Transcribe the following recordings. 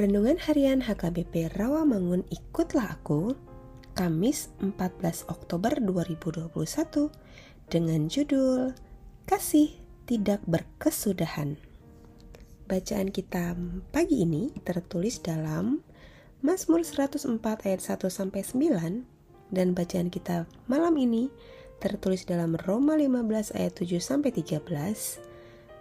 Renungan Harian HKBP Rawamangun Ikutlah Aku Kamis 14 Oktober 2021 dengan judul Kasih Tidak Berkesudahan. Bacaan kita pagi ini tertulis dalam Mazmur 104 ayat 1 sampai 9 dan bacaan kita malam ini tertulis dalam Roma 15 ayat 7 sampai 13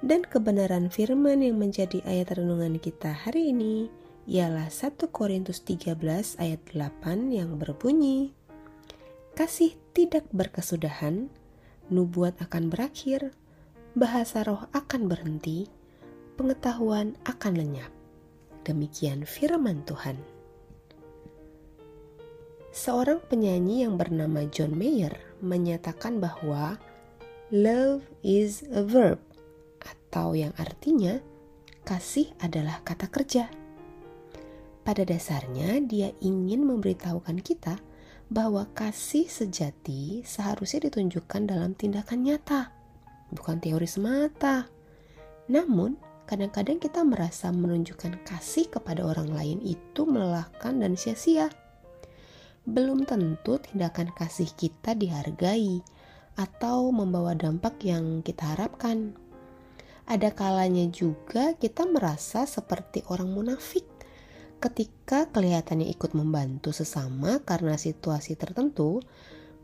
dan kebenaran firman yang menjadi ayat renungan kita hari ini ialah 1 Korintus 13 ayat 8 yang berbunyi Kasih tidak berkesudahan, nubuat akan berakhir, bahasa roh akan berhenti, pengetahuan akan lenyap. Demikian firman Tuhan. Seorang penyanyi yang bernama John Mayer menyatakan bahwa love is a verb atau yang artinya kasih adalah kata kerja. Pada dasarnya, dia ingin memberitahukan kita bahwa kasih sejati seharusnya ditunjukkan dalam tindakan nyata, bukan teori semata. Namun, kadang-kadang kita merasa menunjukkan kasih kepada orang lain itu melelahkan dan sia-sia. Belum tentu tindakan kasih kita dihargai atau membawa dampak yang kita harapkan ada kalanya juga kita merasa seperti orang munafik ketika kelihatannya ikut membantu sesama karena situasi tertentu,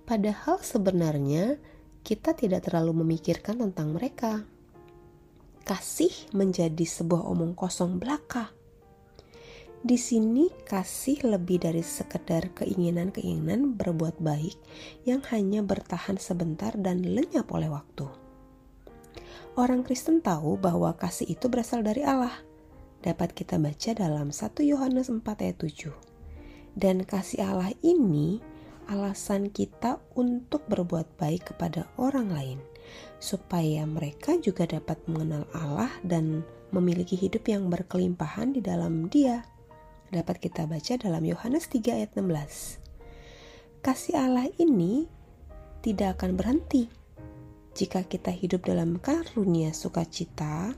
padahal sebenarnya kita tidak terlalu memikirkan tentang mereka. Kasih menjadi sebuah omong kosong belaka. Di sini kasih lebih dari sekedar keinginan-keinginan berbuat baik yang hanya bertahan sebentar dan lenyap oleh waktu. Orang Kristen tahu bahwa kasih itu berasal dari Allah. Dapat kita baca dalam 1 Yohanes 4 ayat 7. Dan kasih Allah ini alasan kita untuk berbuat baik kepada orang lain, supaya mereka juga dapat mengenal Allah dan memiliki hidup yang berkelimpahan di dalam Dia. Dapat kita baca dalam Yohanes 3 ayat 16. Kasih Allah ini tidak akan berhenti jika kita hidup dalam karunia sukacita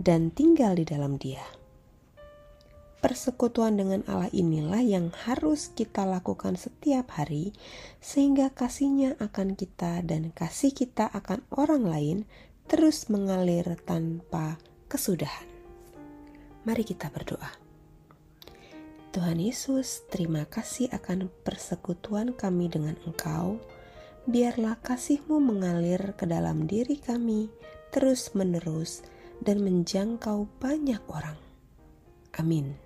dan tinggal di dalam Dia. Persekutuan dengan Allah inilah yang harus kita lakukan setiap hari, sehingga kasihnya akan kita dan kasih kita akan orang lain terus mengalir tanpa kesudahan. Mari kita berdoa. Tuhan Yesus, terima kasih akan persekutuan kami dengan Engkau biarlah kasihmu mengalir ke dalam diri kami terus-menerus dan menjangkau banyak orang. Amin.